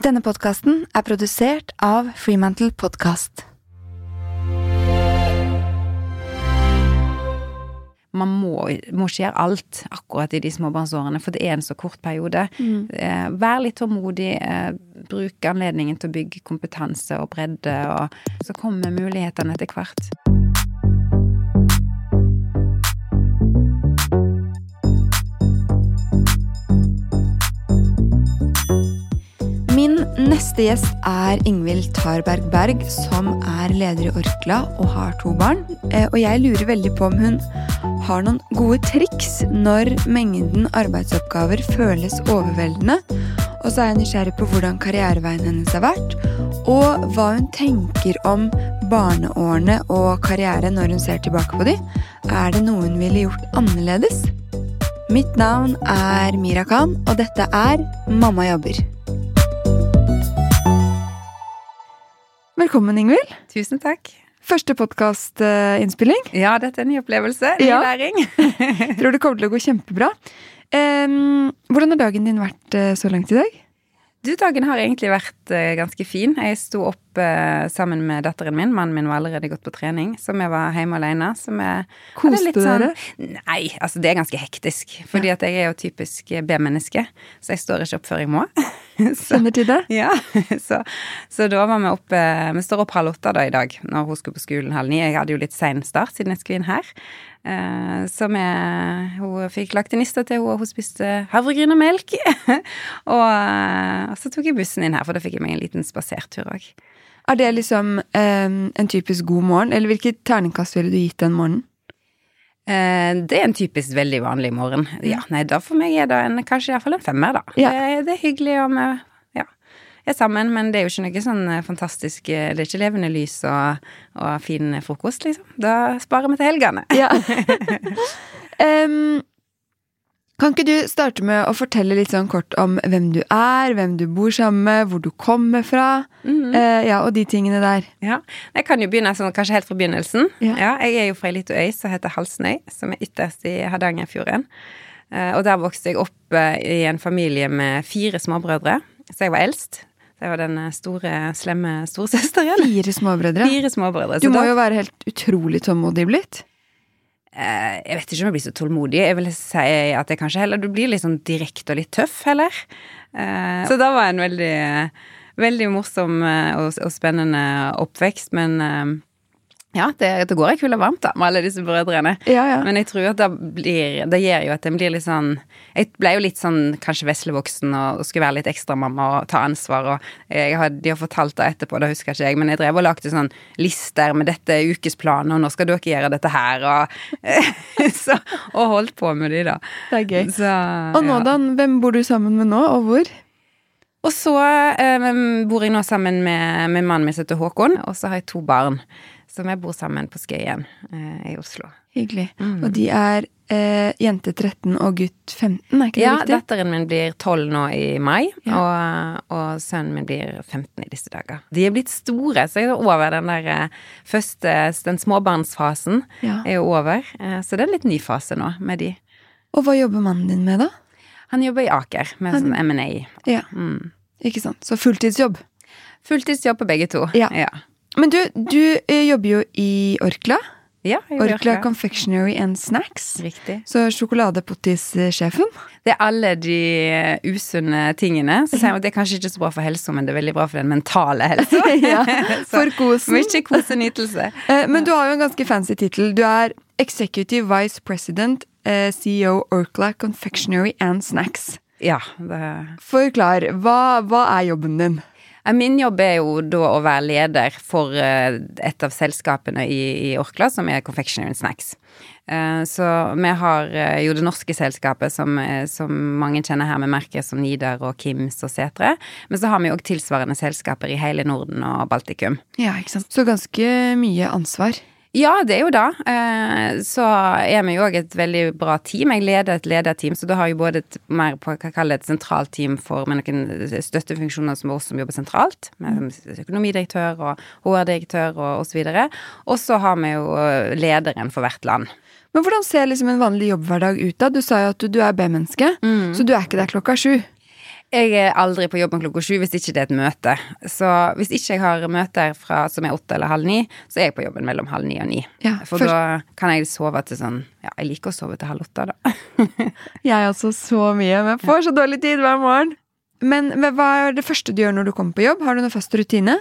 Denne podkasten er produsert av Freemantle Podcast. Man må, må ikke gjøre alt akkurat i de småbarnsårene, for det er en så kort periode. Eh, Vær litt tålmodig, eh, bruk anledningen til å bygge kompetanse og bredde, og så kommer mulighetene etter hvert. Neste gjest er Ingvild Tarberg Berg, som er leder i Orkla og har to barn. Eh, Og jeg lurer veldig på om hun har noen gode triks når mengden arbeidsoppgaver føles overveldende. Og så er jeg nysgjerrig på hvordan karriereveien hennes har vært, og hva hun tenker om barneårene og karriere når hun ser tilbake på de. Er det noe hun ville gjort annerledes? Mitt navn er Mira Khan, og dette er Mamma jobber. Velkommen, Ingvild. Tusen takk. Første podkastinnspilling. Ja, dette er en ny opplevelse. Ny Ja. læring. Tror det kommer til å gå kjempebra. Um, hvordan har dagen din vært eh, så langt i dag? Du, dagen har egentlig vært eh, ganske fin. Jeg sto opp eh, sammen med datteren min. Mannen min var allerede gått på trening, så vi var hjemme alene. Så vi Koste litt sånn- dere? Nei, altså det er ganske hektisk. Fordi at jeg er jo typisk B-menneske, så jeg står ikke opp før jeg må. Kjenner til det? ja, så, så da var vi oppe Vi står opp halv åtte da i dag, når hun skulle på skolen halv ni. Jeg hadde jo litt sein start siden jeg skulle inn her. Eh, som jeg, Hun fikk lagt en niste til og hun spiste havregryn og melk. og, og så tok jeg bussen inn her, for da fikk jeg meg en liten spasertur òg. Er det liksom em, en typisk god morgen? Eller hvilket terningkast ville du gitt den morgenen? Eh, det er en typisk veldig vanlig morgen. Ja, nei, da for meg er det en, kanskje iallfall en femmer, da. Ja. Det, det er hyggelig og vi er sammen, men det er jo ikke noe sånn eh, fantastisk eh, Det er ikke levende lys og, og fin frokost, liksom. Da sparer vi til helgene. Ja. um, kan ikke du starte med å fortelle litt sånn kort om hvem du er, hvem du bor sammen med, hvor du kommer fra, mm -hmm. uh, ja, og de tingene der. Ja, Jeg kan jo begynne sånn, kanskje helt fra begynnelsen. Ja. jeg er jo fra ei lita øy som heter Halsnøy, som er ytterst i Hardangerfjorden. Uh, og der vokste jeg opp uh, i en familie med fire småbrødre, så jeg var eldst. Jeg var den eh, store, slemme storesøsteren. Fire småbrødre. Fire småbrødre. Du må da- jo være helt utrolig tålmodig blitt. Eh, jeg vet ikke om jeg blir så tålmodig. Jeg vil si at jeg kanskje heller Du blir litt sånn direkte og litt tøff, heller. Eh, så da var en veldig, veldig morsom og, spennende oppvekst, men ja, det, det går ei kule varmt, da, med alle disse brødrene. Ja, ja. Men jeg tror at det blir Det gjør jo at en blir litt sånn Jeg ble jo litt sånn kanskje veslevoksen og, og skulle være litt ekstramamma og ta ansvar og jeg har, De har fortalt det etterpå, det husker ikke jeg, men jeg drev og lagde sånn lister med dette er ukesplanen, og nå skal dere gjøre dette her, og så, Og holdt på med de, da. Det er gøy. Så, Og nå, ja. da? Hvem bor du sammen med nå, og hvor? Og så eh, bor jeg nå sammen med, med mannen min som heter Håkon, og så har jeg to barn. Så vi bor sammen på Skøyen eh, i Oslo. Hyggelig. Mm. Og de er eh, jente 13 og gutt 15, er ikke det Ja, riktig? datteren min blir 12 nå i mai, Ja. og, og sønnen min blir 15 i disse dager. De er blitt store, så jeg er over den der eh, første Den småbarnsfasen Ja. er jo over. Eh, Så det er en litt ny fase nå med de. Og hva jobber mannen din med, da? Han jobber i Aker med Han- sånn M&A. Ja, Mm. ikke sant. Så fulltidsjobb. Fulltidsjobb på begge to. Ja. ja. Men du, du eh, jobber jo i Orkla. Ja, Orkla Orkla. Confectionery and Snacks. Riktig. Så sjokoladepottis-sjefen. Det er alle de eh, usunne tingene. Så sier man at det er kanskje ikke så bra for helsa, men det er veldig bra for den mentale helsa. Ja, for kosen. Mye kos og nytelse. Eh, Men du har jo en ganske fancy tittel. Du er Executive Vice President, CEO Orkla Confectionery and Snacks. Ja, det Forklar. Hva, hva er jobben din? Ja, Min jobb er jo da å være leder for eh, et av selskapene i, i Orkla, som er Confectionery Snacks. Eh, Så vi har eh, jo det norske selskapet som, eh, som mange kjenner her med merker som Nidar og Kims og Setre. Men så har vi òg tilsvarende selskaper i hele Norden og Baltikum. Ja, ikke sant. Så ganske mye ansvar. Ja, det er jo det. Eh, Så er vi jo òg et veldig bra team. Jeg leder et lederteam, så da har jeg både et mer på hva jeg kaller et sentralt team for med noen støttefunksjoner som oss som jobber sentralt, med økonomidirektør og HR-direktør og osv. Og så har vi jo eh, lederen for hvert land. Men hvordan ser liksom en vanlig jobbhverdag ut da? Du sa jo at du, du er B-menneske, så du er ikke der klokka sju. Jeg er aldri på jobben klokka sju hvis ikke det er et møte. Så hvis ikke jeg har møter fra, som er åtte eller halv ni, så er jeg på jobben mellom halv ni og ni. Ja, For for da kan jeg sove til sånn Ja, jeg liker å sove til halv åtte, da. Jeg også så mye, men jeg får så dårlig tid hver morgen. Men, men hva er det første du gjør når du kommer på jobb? Har du noen fast rutine?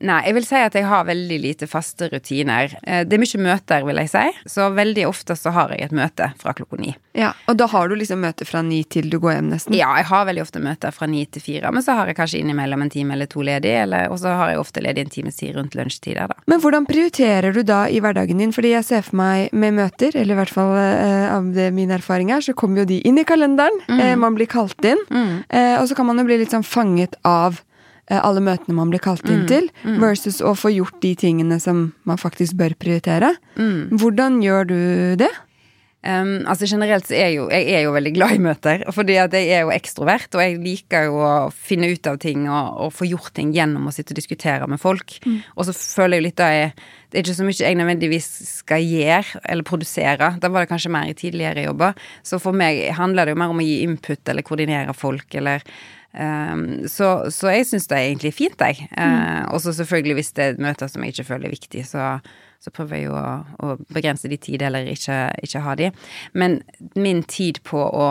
Nei, jeg vil si at jeg har veldig lite faste rutiner. Eh, Det er mye møter, vil jeg si. Så veldig ofte så har jeg et møte fra klokka ni. Ja, Og da har du liksom møte fra ni til du går hjem, nesten? Ja, jeg har veldig ofte møter fra ni til fire, men så har jeg kanskje innimellom en time eller to ledig, eller, og så har jeg ofte ledig en times tid rundt lunsjtider, da. Men hvordan prioriterer du da i hverdagen din? Fordi jeg ser for meg med møter, eller i hvert fall eh, av det min erfaring er, så kommer jo de inn i kalenderen. Eh, man blir kalt inn. Eh, og så kan man jo bli litt sånn fanget av alle møtene man blir kalt inn til, versus å få gjort de tingene som man faktisk bør prioritere. Hvordan gjør du det? Um, altså Generelt så er jo, jeg er jo veldig glad i møter, fordi at jeg er jo ekstrovert, og jeg liker jo å finne ut av ting og, og få gjort ting gjennom å sitte og diskutere med folk. Og så føler jeg jo litt da jeg Det er ikke så mye jeg nødvendigvis skal gjøre eller produsere. Da var det kanskje mer i tidligere jobber. Så for meg handler det jo mer om å gi input eller koordinere folk eller um, så, så jeg syns det er egentlig fint, jeg. Uh, og så selvfølgelig hvis det er møter som jeg ikke føler er viktig, så så prøver jeg jo å, å begrense de tid, eller ikke, ikke ha de. Men min tid på å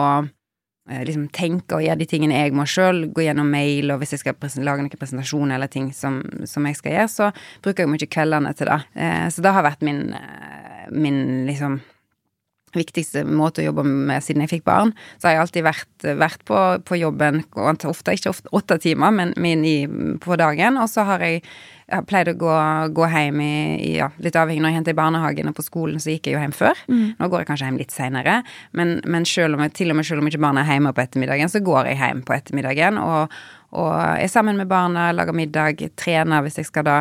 eh, liksom tenke og gjøre de tingene jeg må sjøl, gå gjennom mail, og hvis jeg skal lage noen presentasjoner eller ting som, som jeg skal gjøre, så bruker jeg mye kveldene til det. Eh, så det har vært min, eh, min liksom viktigste måte å jobbe med siden jeg fikk barn. Så har jeg alltid vært, vært på, på jobben, ofte ikke ofte åtte timer, men min i, på dagen. Og så har jeg, jeg pleid å gå, gå hjem i, ja, litt avhengig når jeg henter i barnehagen og på skolen, så gikk jeg jo hjem før. Nå går jeg kanskje hjem litt seinere, men, men selv om til og med selv om ikke barna er hjemme på ettermiddagen, så går jeg hjem på ettermiddagen. og og er sammen med barna, lager middag, trener hvis jeg skal da,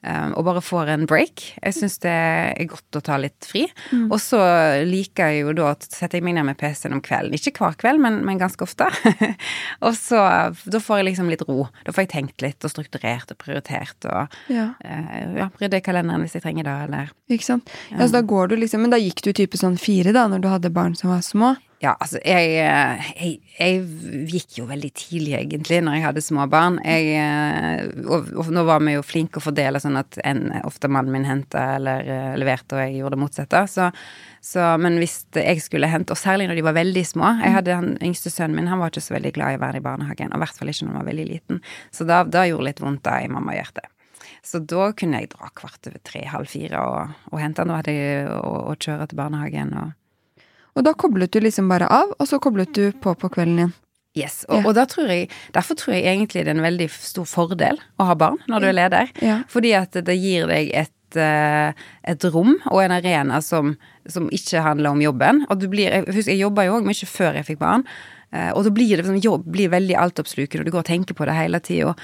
um, og bare får en break. Jeg syns det er godt å ta litt fri. Og så liker jeg jo da å sette meg ned med PC-en om kvelden. Ikke hver kveld, men, men ganske ofte. og så da får jeg liksom litt ro. Da får jeg tenkt litt og strukturert og prioritert og Ja. Uh, ja, rydde i kalenderen hvis jeg trenger det, eller Ikke sant? Ja. så da går du liksom, Men da gikk du type sånn fire, da, når du hadde barn som var små? Ja, altså, jeg, eh, jeg, jeg gikk jo veldig tidlig, egentlig, når jeg hadde små barn. Jeg, eh, og, og nå var vi jo flinke å fordele sånn at en, ofte mannen min henta eller eh, leverte, og jeg gjorde det motsatte. Så, så, men hvis jeg skulle hente, og særlig når de var veldig små Jeg hadde han yngste sønnen min, han var ikke så veldig glad i å være i barnehagen. Og i hvert fall ikke når han var veldig liten. Så da, da gjorde det litt vondt da i mammahjertet. Så da kunne jeg dra kvart over tre, halv fire og, og hente han. Jeg å, å kjøre til barnehagen og Og da koblet du liksom bare av, og så koblet du på på kvelden igjen. Yes, og, Ja. og tror jeg, derfor tror jeg egentlig det er en veldig stor fordel å ha barn når du er leder. Ja. Fordi at det gir deg et, eh, et rom og en arena som, som ikke handler om jobben. Og du blir, jeg jeg jobba jo òg mye før jeg fikk barn. Eh, Og da blir det sånn, jobb blir veldig altoppslukende, og du går og tenker på det hele tida.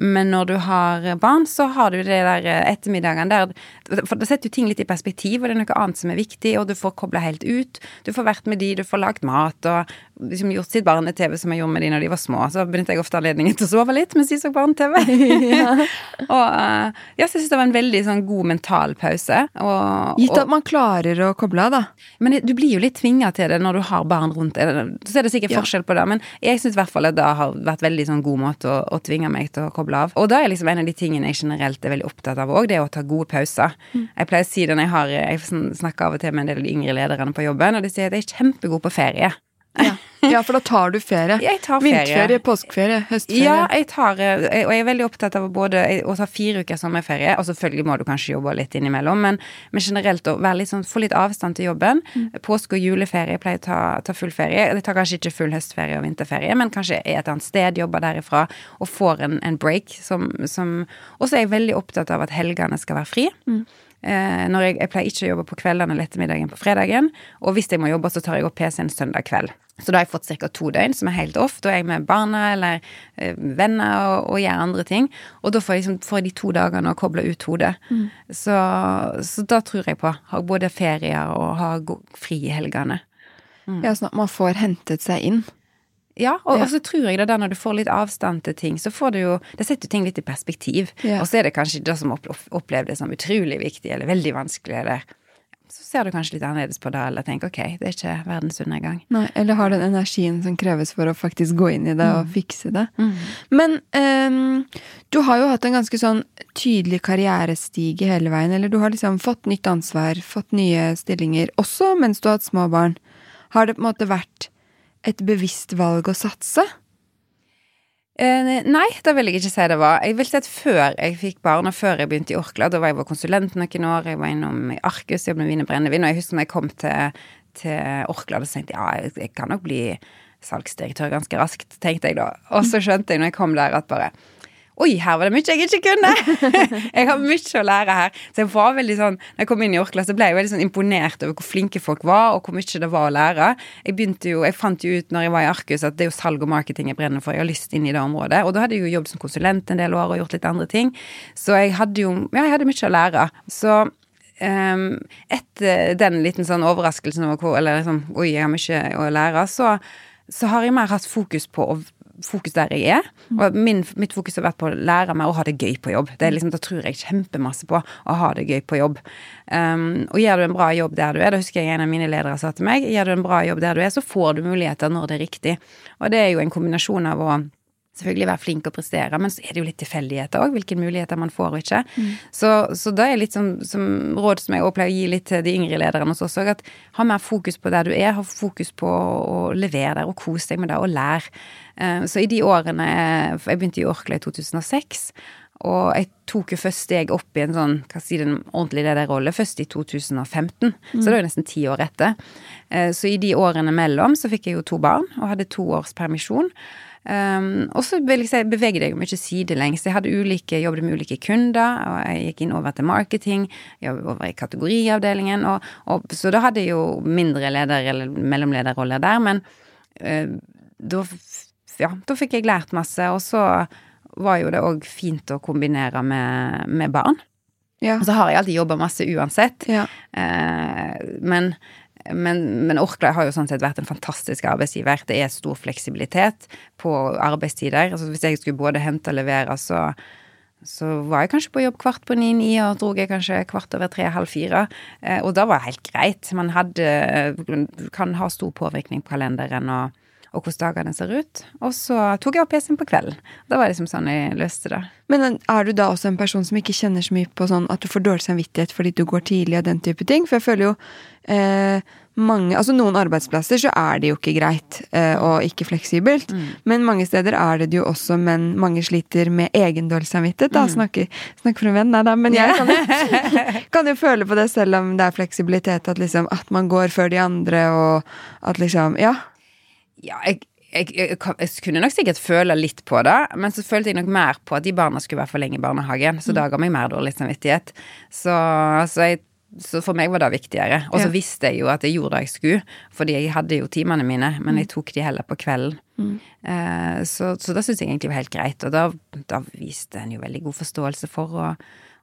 Men når du har barn, så har du det der ettermiddagene ettermiddagen der For da setter jo ting litt i perspektiv, og det er noe annet som er viktig, og du får kobla helt ut. Du får vært med de, du får lagd mat, og liksom gjort sitt barne-TV som jeg gjorde med de når de var små. Så begynte jeg ofte anledningen til å sove litt mens de så barne-TV. og uh, ja, så jeg syns det var en veldig sånn god mental pause. Og, Gitt og, at man klarer å koble av, da. men du blir jo litt tvinga til det når du har barn rundt deg. Så er det sikkert Ja. forskjell på det, men jeg syns i hvert fall at det har vært veldig sånn god måte å, å tvinge meg til å koble av. Og da er liksom en av de tingene jeg generelt er veldig opptatt av òg, det er å ta gode pauser. Jeg pleier å si det når jeg har Jeg snakker av og til med en del av de yngre lederne på jobben, og de sier at jeg er kjempegod på ferie. Ja. ja, for da tar du ferie. Jeg tar ferie. Vinterferie, påskeferie, høstferie. Ja, jeg tar, eh, og jeg er veldig opptatt av både å ta fire uker sommerferie, og selvfølgelig må du kanskje jobbe litt innimellom, men, men generelt å være litt sånn, få litt avstand til jobben. Påske- og juleferie jeg pleier å ta, ta full ferie. Jeg tar kanskje ikke full høstferie og vinterferie, men kanskje er et annet sted, jobber derifra, og får en, en break som, som Og så er jeg veldig opptatt av at helgene skal være fri. Eh, når jeg, jeg pleier ikke å jobbe på kveldene eller ettermiddagen på fredagen. Og hvis jeg må jobbe, så tar jeg opp PC-en søndag kveld. Så da har jeg fått ca. to døgn som er helt off. Da er jeg med barna eller eh, venner og, og gjør andre ting. Og da får jeg, liksom, får jeg de to dagene å koble ut hodet. Så, så da tror jeg på Har både ferier og har fri i helgene. Ja, sånn at man får hentet seg inn. Ja, og, Ja. og så tror jeg det der når du får litt avstand til ting, så får du jo Det setter jo ting litt i perspektiv. Ja. Og så er det kanskje det som opp, opplevdes som utrolig viktig eller veldig vanskelig, eller så ser du kanskje litt annerledes på det, eller tenker ok, det er ikke verdens undergang. Nei, eller har den energien som kreves for å faktisk gå inn i det og fikse det. Mm. Men um, du har jo hatt en ganske sånn tydelig karrierestige hele veien. Eller du har liksom fått nytt ansvar, fått nye stillinger, også mens du har hatt små barn. Har det på en måte vært et bevisst valg å satse? Eh, nei, det vil jeg ikke si det var. Jeg vil si at før jeg fikk barn, og før jeg begynte i Orkla, da var jeg konsulent noen år, jeg var innom i Arcus, jobbet med vin og brennevin, og jeg husker når jeg kom til, til Orkla, da tenkte jeg ja, jeg kan nok bli salgsdirektør ganske raskt, tenkte jeg da. Og så skjønte jeg når jeg kom der at bare Oi, her var det mye jeg ikke kunne! jeg har mye å lære her. Så jeg var veldig sånn Når jeg kom inn i Orkla, så ble jeg veldig sånn imponert over hvor flinke folk var, og hvor mye det var å lære. Jeg begynte jo, jeg fant jo ut når jeg var i Arcus at det er jo salg og marketing jeg brenner for. Jeg har lyst inn i det området. Og da hadde jeg jo jobbet som konsulent en del år og gjort litt andre ting. Så jeg hadde jo Ja, jeg hadde mye å lære. Så um, etter den liten sånn overraskelsen over hvor Eller liksom Oi, jeg har mye å lære. Så, så har jeg mer hatt fokus på å fokus der jeg er. Og min, mitt fokus har vært på å lære meg å ha det gøy på jobb. Det liksom, det tror jeg kjempemasse på å ha det gøy på jobb. Um, og gjør du en bra jobb der du er, da husker jeg en av mine ledere sa til meg, gjør du en bra jobb der du er, så får du muligheter når det er riktig. Og det er jo en kombinasjon av å selvfølgelig være flink og prestere, men så er det jo litt tilfeldigheter òg, hvilke muligheter man får og ikke. Mm. Så, så da er litt som, som råd som jeg også pleier å gi litt til de yngre lederne hos oss òg, at ha mer fokus på der du er, ha fokus på å levere der og kose deg med det og lære. Eh, Så i de årene Jeg begynte i Orkla i 2006. Og jeg tok jo først steg opp i en sånn, hva si den en ordentlig lederrolle først i 2015. Så det var jo nesten ti år etter. Eh, Så i de årene mellom så fikk jeg jo to barn og hadde to års permisjon. Um, og så jeg beveget jeg meg ikke sidelengs. Jeg hadde ulike, jobbet med ulike kunder, og jeg gikk inn over til marketing, jobbet over i kategoriavdelingen, og, og, så da hadde jeg jo mindre leder- eller mellomlederroller der, men uh, da, ja, da fikk jeg lært masse, og så var jo det òg fint å kombinere med, med barn. Ja. Og så har jeg alltid jobba masse uansett, ja. uh, men men, men Orkla har jo sånn sett vært en fantastisk arbeidsgiver. Det er stor fleksibilitet på arbeidstider. Altså hvis jeg skulle både hente og levere, så, så var jeg kanskje på jobb kvart på ni-ni, og dro jeg kanskje kvart over tre-halv fire. Eh, og da var det helt greit. Man hadde kan ha stor påvirkning på kalenderen og, og hvordan dagene ser ut. Og så tok jeg opp PC-en på kvelden. Da var det liksom sånn jeg løste det. Men er du da også en person som ikke kjenner så mye på sånn at du får dårlig samvittighet fordi du går tidlig og den type ting? For jeg føler jo eh, mange Altså noen arbeidsplasser så er det jo ikke greit eh, og ikke fleksibelt. Men mange steder er det det jo også, men mange sliter med egen dårlig samvittighet. Da snakker, snakker for en venn, nei da, men jeg kan jo, kan jo føle på det selv om det er fleksibilitet, at liksom at man går før de andre og at liksom Ja. Ja, jeg, jeg, jeg, jeg kunne nok sikkert føle litt på det, men så følte jeg nok mer på at de barna skulle være for lenge i barnehagen, så da ga meg mer dårlig samvittighet. Så, så, så for meg var det viktigere. Og så Ja. visste jeg jo at jeg gjorde det jeg skulle, fordi jeg hadde jo timene mine, men jeg tok de heller på kvelden. Eh, så, så det syns jeg egentlig var helt greit, og da, da viste en jo veldig god forståelse for å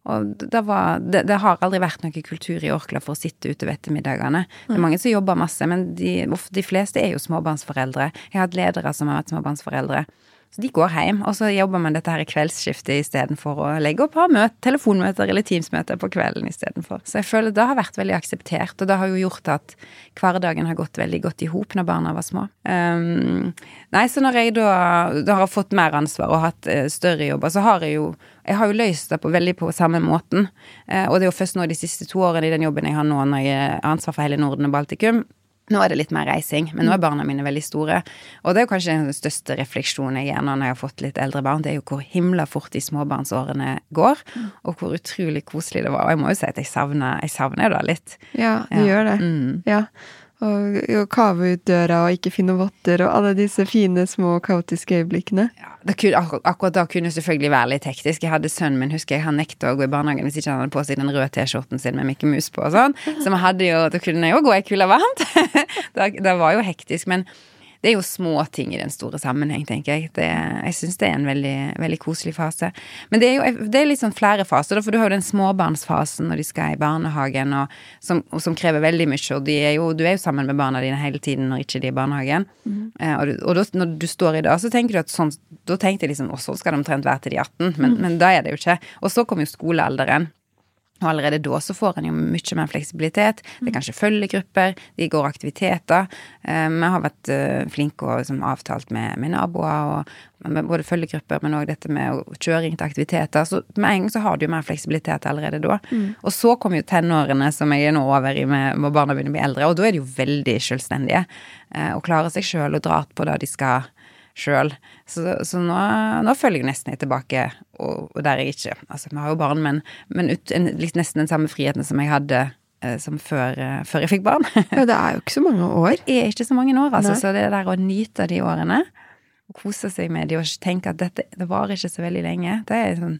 og det, var, det, det har aldri vært noe kultur i Orkla for å sitte ute ved ettermiddagene. Det er mange som jobber masse, men de, de fleste er jo småbarnsforeldre. Jeg har hatt ledere som har vært småbarnsforeldre. Så de går hjem, og så jobber man dette her i kveldsskiftet istedenfor å legge opp ha møte, telefonmøter eller Teams-møter på kvelden istedenfor. Så jeg føler det har vært veldig akseptert, og det har jo gjort at hverdagen har gått veldig godt i hop når barna var små. Um, nei, så når jeg da, da har fått mer ansvar og hatt uh, større jobber, så har jeg jo jeg har jo løst det på veldig på samme måten. Uh, og det er jo først nå de siste to årene i den jobben jeg har nå, når jeg har ansvar for hele Norden og Baltikum, nå er det litt mer reising, men nå er barna mine veldig store. Og det er jo kanskje den største refleksjonen jeg gjør nå når jeg har fått litt eldre barn, det er jo hvor himla fort de småbarnsårene går, og hvor utrolig koselig det var. Og jeg må jo si at jeg savner, jeg savner det litt. Ja, du Ja. gjør det. Mm. Ja. Og, og kave ut døra og ikke finne votter og alle disse fine, små, kaotiske øyeblikkene. Ja, kunne, akkur akkurat da kunne det selvfølgelig være litt hektisk. Jeg hadde sønnen min, husker jeg, han nekta å gå i barnehagen hvis ikke han hadde på seg den røde T-skjorten sin med Mikke Mus på og sånn. Så vi hadde jo, da kunne jeg jo gå ei kule varmt. da, det var jo hektisk. Men det er jo små ting i den store sammenheng, tenker jeg. Det, jeg syns det er en veldig, veldig koselig fase. Men det er jo det er litt sånn flere faser, for du har jo den småbarnsfasen når de skal i barnehagen, og, som, og som krever veldig mye. Og er jo, du er jo sammen med barna dine hele tiden når ikke de er i barnehagen. Eh, og du, og da, når du står i det, så tenker du at sånn Da tenkte jeg liksom å, sånn skal det omtrent være til de 18, men, men da er det jo ikke. Og så kommer jo skolealderen. Og allerede da så får en jo mye mer fleksibilitet. Det er kanskje følgegrupper, de går aktiviteter. Eh, vi har vært eh, flinke og liksom, avtalt med, med, naboer, og med både følgegrupper, men òg dette med kjøring til aktiviteter. Så med en gang så har du jo mer fleksibilitet allerede da. Mm. Og så kommer jo tenårene, som jeg er nå over i med, når barna begynner å bli eldre, og da er de jo veldig selvstendige. Eh, og klarer seg sjøl og drar på det de skal sjøl. Så, så nå, nå, føler jeg nesten jeg tilbake, og, og, der jeg ikke Altså, vi har jo barn, men, men ut, en, liksom nesten den samme friheten som jeg hadde eh, som før, eh, før, jeg fikk barn. ja, det er jo ikke så mange år. Det er ikke så mange år, altså. Nei. Så det der å nyte de årene, og kose seg med de og tenke at dette det varer ikke så veldig lenge, det er sånn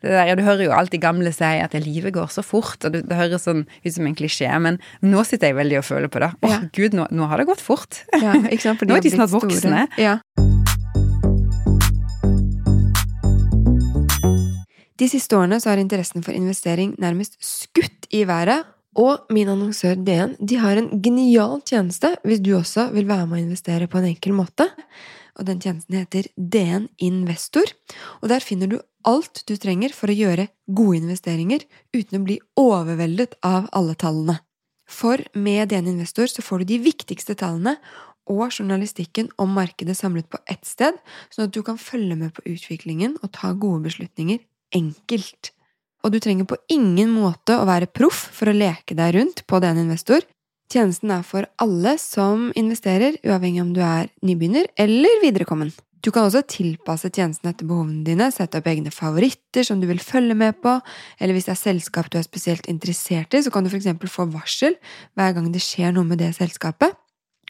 der, du hører jo alltid gamle si at livet går så fort, og det, det høres sånn ut som en klisjé, men nå sitter jeg veldig og føler på det. Å, ja. gud, nå, nå, har det gått fort. Ja, nå er de snart voksne. Ja. De siste årene så har interessen for investering nærmest skutt i været, og min annonsør DN de har en genial tjeneste hvis du også vil være med å investere på en enkel måte. Og den tjenesten heter DN Investor, og der finner du alt du trenger for å gjøre gode investeringer uten å bli overveldet av alle tallene. For med DN Investor så får du de viktigste tallene og journalistikken om markedet samlet på ett sted, sånn at du kan følge med på utviklingen og ta gode beslutninger enkelt. Og du trenger på ingen måte å være proff for å leke deg rundt på den Investor. Tjenesten er for alle som investerer, uavhengig om du er nybegynner eller viderekommen. Du kan også tilpasse tjenesten etter behovene dine, sette opp egne favoritter som du vil følge med på, eller hvis det er selskap du er spesielt interessert i, så kan du f.eks. få varsel hver gang det skjer noe med det selskapet.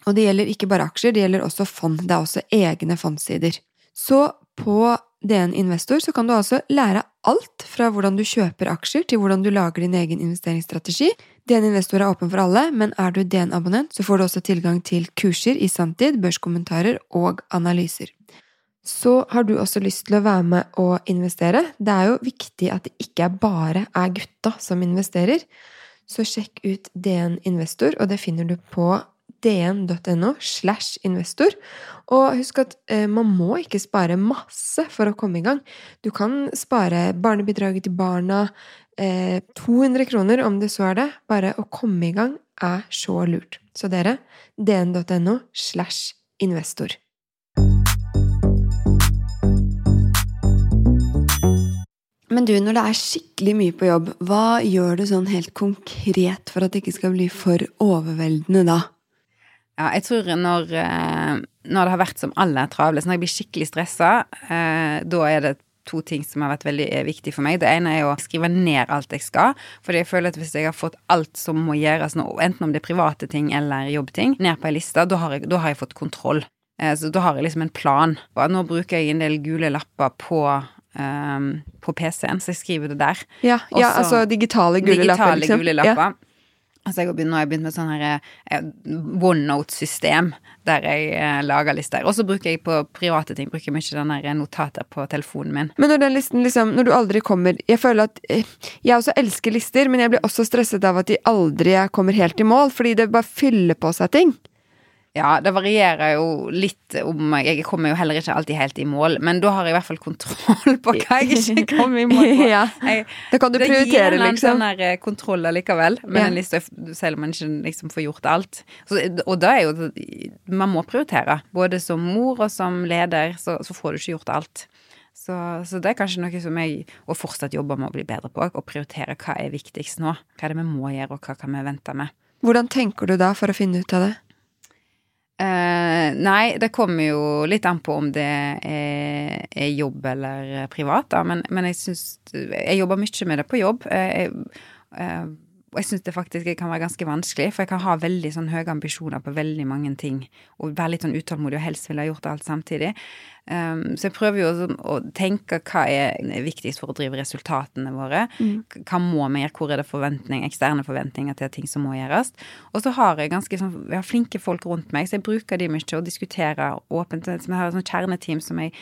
Og det gjelder ikke bare aksjer, det gjelder også fond. Det er også egne fondsider. Så på DN Investor så kan du altså lære alt fra hvordan du kjøper aksjer til hvordan du lager din egen investeringsstrategi. DN Investor er åpen for alle, men er du DN-abonnent, så får du også tilgang til kurser i sanntid, børskommentarer og analyser. Så har du også lyst til å være med og investere. Det er jo viktig at det ikke bare er gutta som investerer. Så sjekk ut DN Investor, og det finner du på dn.no slash investor. Og husk at eh, man må ikke spare masse for å komme i gang. Du kan spare barnebidraget til barna, eh, 200 kroner om det så er det. Bare å komme i gang er så lurt. Så dere, dn.no slash investor. Men du, når det er skikkelig mye på jobb, hva gjør du sånn helt konkret for at det ikke skal bli for overveldende da? Ja, jeg tror når, eh, når det har vært som aller travlest, når jeg blir skikkelig stressa, eh, da er det to ting som har vært veldig eh, viktig for meg. Det ene er å skrive ned alt jeg skal. Fordi jeg føler at hvis jeg har fått alt som må gjøres nå, enten om det er private ting eller jobbting, ned på ei liste, da har, jeg, da har jeg fått kontroll. Så da har jeg liksom en plan. Og nå bruker jeg en del gule lapper på um, på PC-en, så jeg skriver det der. Ja, ja altså digitale gule digitale lapper, liksom. Gule lapper. Ja. Altså jeg har begynt, nå har jeg begynt med sånn her eh, OneNote-system, der jeg eh, lager lister. Og så bruker jeg på private ting bruker jeg mye den der notater på telefonen min. Men når den listen liksom, når du aldri kommer Jeg føler at eh, Jeg også elsker lister, men jeg blir også stresset av at de aldri kommer helt i mål, fordi det bare fyller på seg ting. Ja, det varierer jo litt om Jeg kommer jo heller ikke alltid helt i mål, men da har jeg i hvert fall kontroll på hva jeg ikke kommer i mål på. ja. Jeg, da kan du prioritere, liksom. Det gir en sånn eh, kontroll allikevel, med ja. en liste, selv om man ikke liksom får gjort alt. Så, og da er jo Man må prioritere. Både som mor og som leder, så, så får du ikke gjort alt. Så, så, det er kanskje noe som jeg og fortsatt jobber med å bli bedre på. Å prioritere hva er viktigst nå. Hva er det vi må gjøre, og hva kan vi vente med. Hvordan tenker du da for å finne ut av det? Uh, nei, det kommer jo litt an på om det er, er jobb eller privat, da. Men, men jeg syns Jeg jobber mye med det på jobb. Uh, jeg, uh, og jeg syns det faktisk kan være ganske vanskelig, for jeg kan ha veldig sånn høye ambisjoner på veldig mange ting, og være litt sånn utålmodig og helst ville ha gjort alt samtidig. Um, så jeg prøver jo å, tenke hva er viktigst for å drive resultatene våre. Mm. Hva må vi gjøre, hvor er det forventning, eksterne forventninger til ting som må gjøres. Og så har jeg ganske sånn, jeg har flinke folk rundt meg, så jeg bruker de mye og diskuterer åpent. Så jeg har et sånt kjerneteam som jeg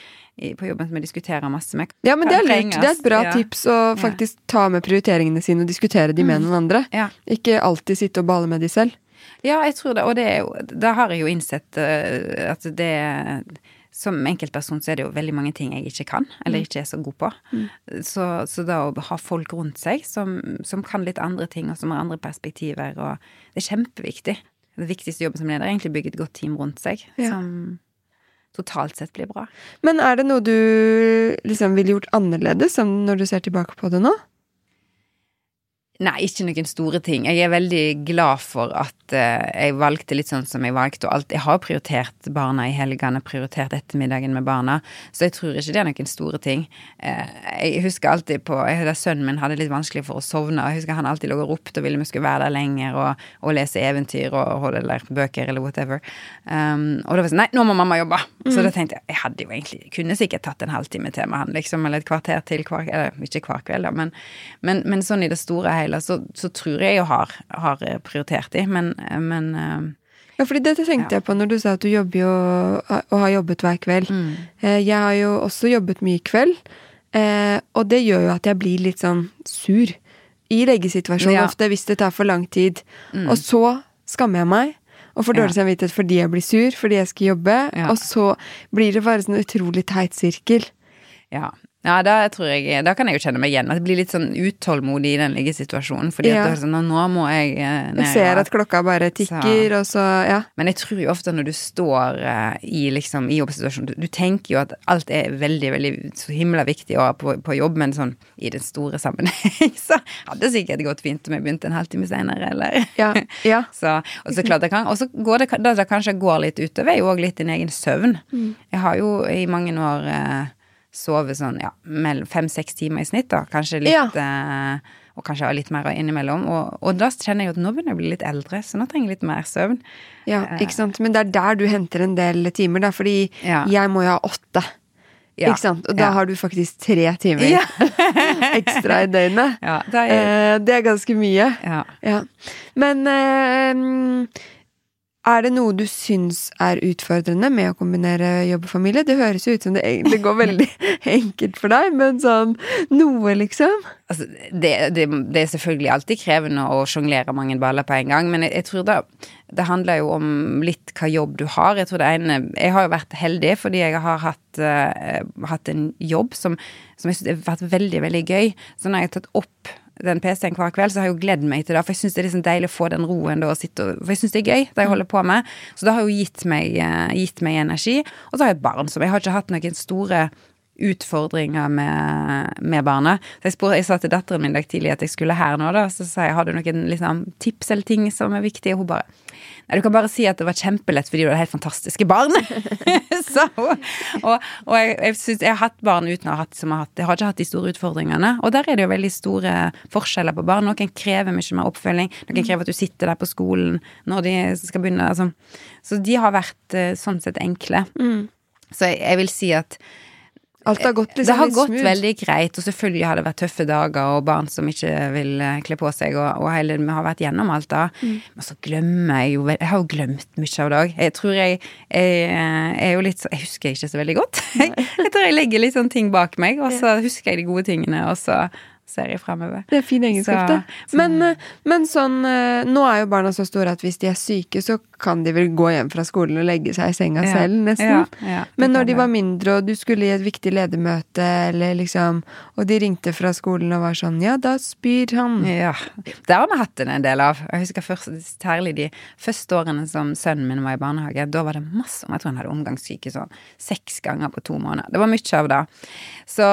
på jobben som jeg diskuterer masse med. Ja, men det er lurt. Det er et bra ja. tips å faktisk ta med prioriteringene sine og diskutere de med mm. noen andre. Ja. Ikke alltid sitte og bale med de selv. Ja, jeg tror det. Og det, det har jeg jo innsett uh, at det som enkeltperson så er det jo veldig mange ting jeg ikke kan, eller ikke er så god på. Så, så da å ha folk rundt seg som, som kan litt andre ting, og som har andre perspektiver, og det er kjempeviktig. Det viktigste jobben som leder er egentlig å bygge et godt team rundt seg, Ja. som totalt sett blir bra. Men er det noe du liksom ville gjort annerledes sånn når du ser tilbake på det nå? Nei, ikke noen store ting. Jeg er veldig glad for at uh, jeg valgte litt sånn som jeg valgte, og alt Jeg har prioritert barna i helgene, prioritert ettermiddagen med barna, så jeg tror ikke det er noen store ting. Uh, jeg husker alltid på jeg, da Sønnen min hadde litt vanskelig for å sovne, og jeg husker han alltid lå og ropte og ville vi skulle være der lenger og, og lese eventyr og, eller bøker eller whatever. Um, og da var det sånn Nei, nå må mamma jobbe! Så da tenkte jeg jeg hadde jo egentlig kunne sikkert tatt en halvtime til med han, liksom, eller et kvarter til hver Eller ikke hver kveld, da, men, men, men sånn i det store og hele så, så tror jeg jeg har, har prioritert de, men, men eh, Ja, fordi dette tenkte jeg på når du sa at du jobber jo og har jobbet hver kveld. mm, Eh, Jeg har jo også jobbet mye kveld, eh, og det gjør jo at jeg blir litt sånn sur i leggesituasjonen Ja. ofte hvis det tar for lang tid. mm. Og så skammer jeg meg og får dårlig samvittighet fordi jeg blir sur, fordi jeg skal jobbe, Ja. og så blir det bare sånn utrolig teit sirkel. Ja. Ja, da tror jeg Da kan jeg jo kjenne meg igjen. At jeg blir litt sånn utålmodig i den liggesituasjonen. Fordi Ja. at sånn, nå, må jeg eh, ned Jeg ser at klokka bare tikker, og så Ja. Men jeg tror jo ofte når du står eh, i liksom, i jobbsituasjonen du, du tenker jo at alt er veldig, veldig så himla viktig og på, på jobb, men sånn i den store sammenheng så hadde det sikkert gått fint om jeg begynte en halvtime senere, eller Ja. ja. Så, og så klart det kan, og så går det, det det kanskje går litt utover, er jo òg litt din egen søvn. Jeg har jo i mange år eh, sovet sånn ja, mellom fem-seks timer i snitt, da. Kanskje litt Ja. eh, Og kanskje ha litt mer innimellom. Og, og da kjenner jeg at nå begynner jeg å bli litt eldre, så nå trenger jeg litt mer søvn. Ja, ikke sant. Men det er der du henter en del timer, da, fordi Ja. jeg må jo ha åtte. Ja. Ikke sant? Og da Ja. har du faktisk tre timer Ja. ekstra i døgnet. Ja, da er, Eh, det er ganske mye. ja. Ja. Men eh, er det noe du syns er utfordrende med å kombinere jobb og familie? Det høres jo ut som det egentlig går veldig enkelt for deg, men sånn noe, liksom? Altså, det, det, det er selvfølgelig alltid krevende å sjonglere mange baller på en gang, men jeg, jeg tror da det handler jo om litt hva jobb du har. Jeg tror det ene Jeg har jo vært heldig fordi jeg har hatt, uh, hatt en jobb som, som jeg synes har vært veldig, veldig gøy. Så når jeg har tatt opp den PC-en hver kveld, så har jeg jo gledd meg til det. For jeg syns det er liksom deilig å få den roen da og sitte og For jeg syns det er gøy, det jeg holder på med. Så det har jo gitt meg, eh, gitt meg energi. Og så har jeg et barn som Jeg har ikke hatt noen store utfordringer med, med barnet. Så jeg, spør, jeg sa til datteren min tidlig at jeg skulle her nå, da. Så sa jeg har du noen liksom, tips eller ting som er viktige? Og hun bare Nei, du kan bare si at det var kjempelett fordi du hadde helt fantastiske barn. så, og, og jeg, jeg, synes, jeg har hatt barn uten å ha hatt som har hatt Jeg har ikke hatt de store utfordringene. Og der er det jo veldig store forskjeller på barn. Noen krever mye mer oppfølging. Noen krever at du sitter der på skolen når de skal begynne. Altså. Så de har vært eh, sånn sett enkle. Så jeg, jeg vil si at Alt har gått liksom det har gått smooth. veldig greit, og selvfølgelig har det vært tøffe dager og barn som ikke vil eh, kle på seg, og, og hele, vi har vært gjennom alt da. Mm. Men så glemmer jeg jo Jeg har jo glemt mye av det òg. Jeg tror jeg, jeg er jo litt Jeg husker ikke så veldig godt. Jeg, jeg tror jeg legger litt sånne ting bak meg, og så husker jeg de gode tingene, og så ser jeg fremover. Det er fin egenskap, Så-. Men, eh, men sånn eh, Nå er jo barna så store at hvis de er syke, så kan de vel gå hjem fra skolen og legge seg i senga Ja. selv, nesten. Ja, ja, Men når de var mindre, og du skulle i et viktig ledermøte, eller liksom Og de ringte fra skolen og var sånn Ja, da spyr han. Ja, det har vi hatt en del av. Jeg husker først, særlig de første årene som sønnen min var i barnehage. Da var det masse om Jeg tror han hadde omgangssyke sånn seks ganger på to måneder. Det var mye av det. Så,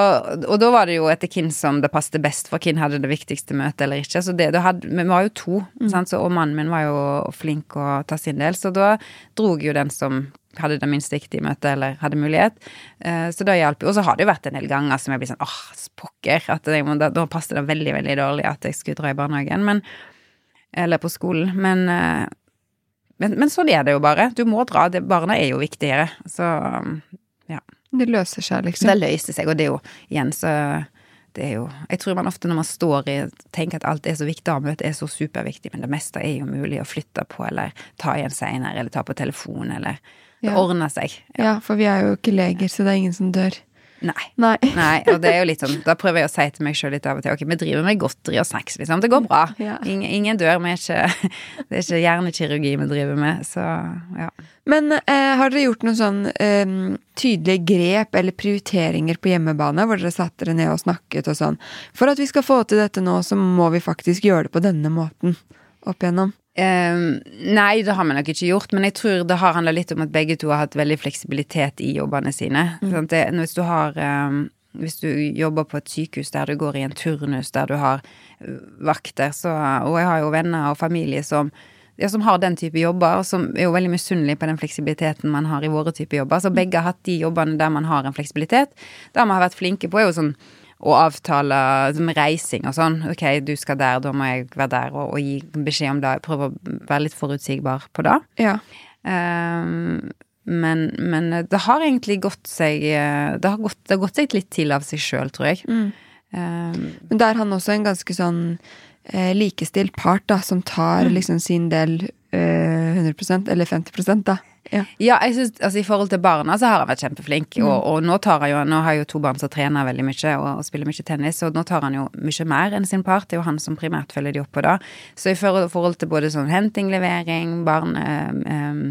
og da var det jo etter hvem som det passet best for, hvem hadde det viktigste møtet eller ikke. Så det, hadde, vi var jo to, sant? Så, og mannen min var jo flink å ta sin del, så da drog jo den som hadde det minst viktige møtet, eller hadde mulighet. Eh, Så det hjalp jo. Og så har det jo vært en del ganger som jeg blir sånn åh, pokker. At jeg, da, da passet det veldig, veldig dårlig at jeg skulle dra i barnehagen, men Eller på skolen. Men, eh, men, men sånn er det jo bare. Du må dra. Det, barna er jo viktigere. Så ja. Det løser seg, liksom. det løser seg, og det er jo igjen så det er jo Jeg tror man ofte når man står i tenker at alt er så viktig, møtet er så superviktig, men det meste er jo mulig å flytte på, eller ta igjen seinere, eller ta på telefon, eller Det Ja. ordner seg. Ja, for vi er jo ikke leger, så det er ingen som dør. Nei. Nei. Nei, og det er jo litt sånn Da prøver jeg å si til meg sjøl litt av og til Ok, vi driver med godteri og snacks, liksom. Det går bra. Ja. Ingen, ingen dør. Vi er ikke Det er ikke hjernekirurgi vi driver med, så ja. Men eh, har dere gjort noen sånn eh, tydelige grep eller prioriteringer på hjemmebane, hvor dere satte dere ned og snakket og sånn? For at vi skal få til dette nå, så må vi faktisk gjøre det på denne måten opp igjennom. Ehm, nei, det har vi nok ikke gjort, men jeg tror det har handla litt om at begge to har hatt veldig fleksibilitet i jobbene sine. Mm. at det, hvis du har um, Hvis du jobber på et sykehus der du går i en turnus, der du har øh, vakter, så Og jeg har jo venner og familie som ja, som har den type jobber, og som er jo veldig misunnelige på den fleksibiliteten man har i våre type jobber. Så begge har hatt de jobbene der man har en fleksibilitet. Det vi har vært flinke på, er jo sånn å avtale som reising og sånn. Ok, du skal der, da må jeg være der, og, og gi beskjed om det. Prøve å være litt forutsigbar på det. Ja. Um, men, men det har egentlig gått seg eh, Det har gått, det har gått seg litt til av seg sjøl, tror jeg. Mm. Um, Men da er han også en ganske sånn eh, likestilt part, da, som tar liksom sin del 100% eller 50% da. Ja. Ja, jeg synes, altså I forhold til barna så har han vært kjempeflink. Og, og nå tar han jo Nå har jeg jo to barn som trener veldig mye og, og spiller mye tennis, og nå tar han jo mye mer enn sin part. Det er jo han som primært følger de opp på da. Så i forhold, forhold til både sånn henting, levering, barn um,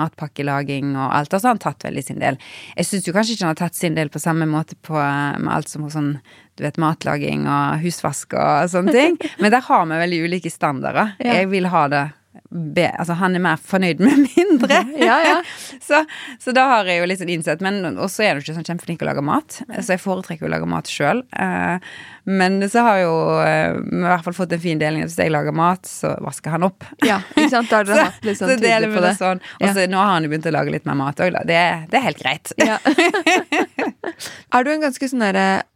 matpakkelaging og alt, så har han tatt veldig sin del. Jeg syns jo kanskje ikke han har tatt sin del på samme måte på, med alt som sånn du vet, matlaging og husvask og sånne ting. Men der har vi veldig ulike standarder. Ja. Jeg vil ha det be, Altså, han er mer fornøyd med mindre. Ja, ja. så, så da har jeg jo litt sånn innsett. Men også er han jo ikke sånn kjempeflink å lage mat, så jeg foretrekker å lage mat sjøl. men så har jo eh, i hvert fall fått en fin deling. Hvis jeg lager mat, så vasker han opp. ja, ikke sant? Da har dere hatt litt sånn så deler vi det sånn. Og Ja. så nå har han jo begynt å lage litt mer mat òg, da. Det, det er helt greit. Er du en ganske sånn derre eh,